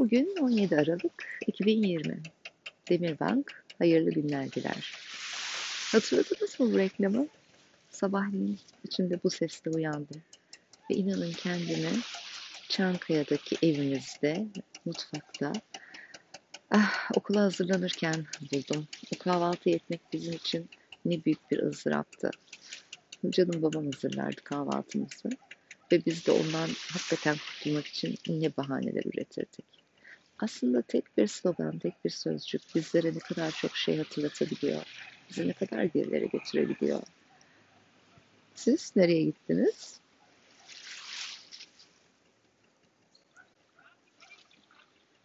Bugün 17 Aralık 2020. Demirbank hayırlı günler diler. Hatırladınız mı bu reklamı? Sabahleyin içinde bu sesle uyandım. Ve inanın kendimi Çankaya'daki evimizde, mutfakta ah, okula hazırlanırken buldum. O kahvaltı etmek bizim için ne büyük bir ızdıraptı. Canım babam hazırlardı kahvaltımızı. Ve biz de ondan hakikaten kurtulmak için ne bahaneler üretirdik. Aslında tek bir slogan, tek bir sözcük bizlere ne kadar çok şey hatırlatabiliyor. Bizi ne kadar gerilere götürebiliyor. Siz nereye gittiniz?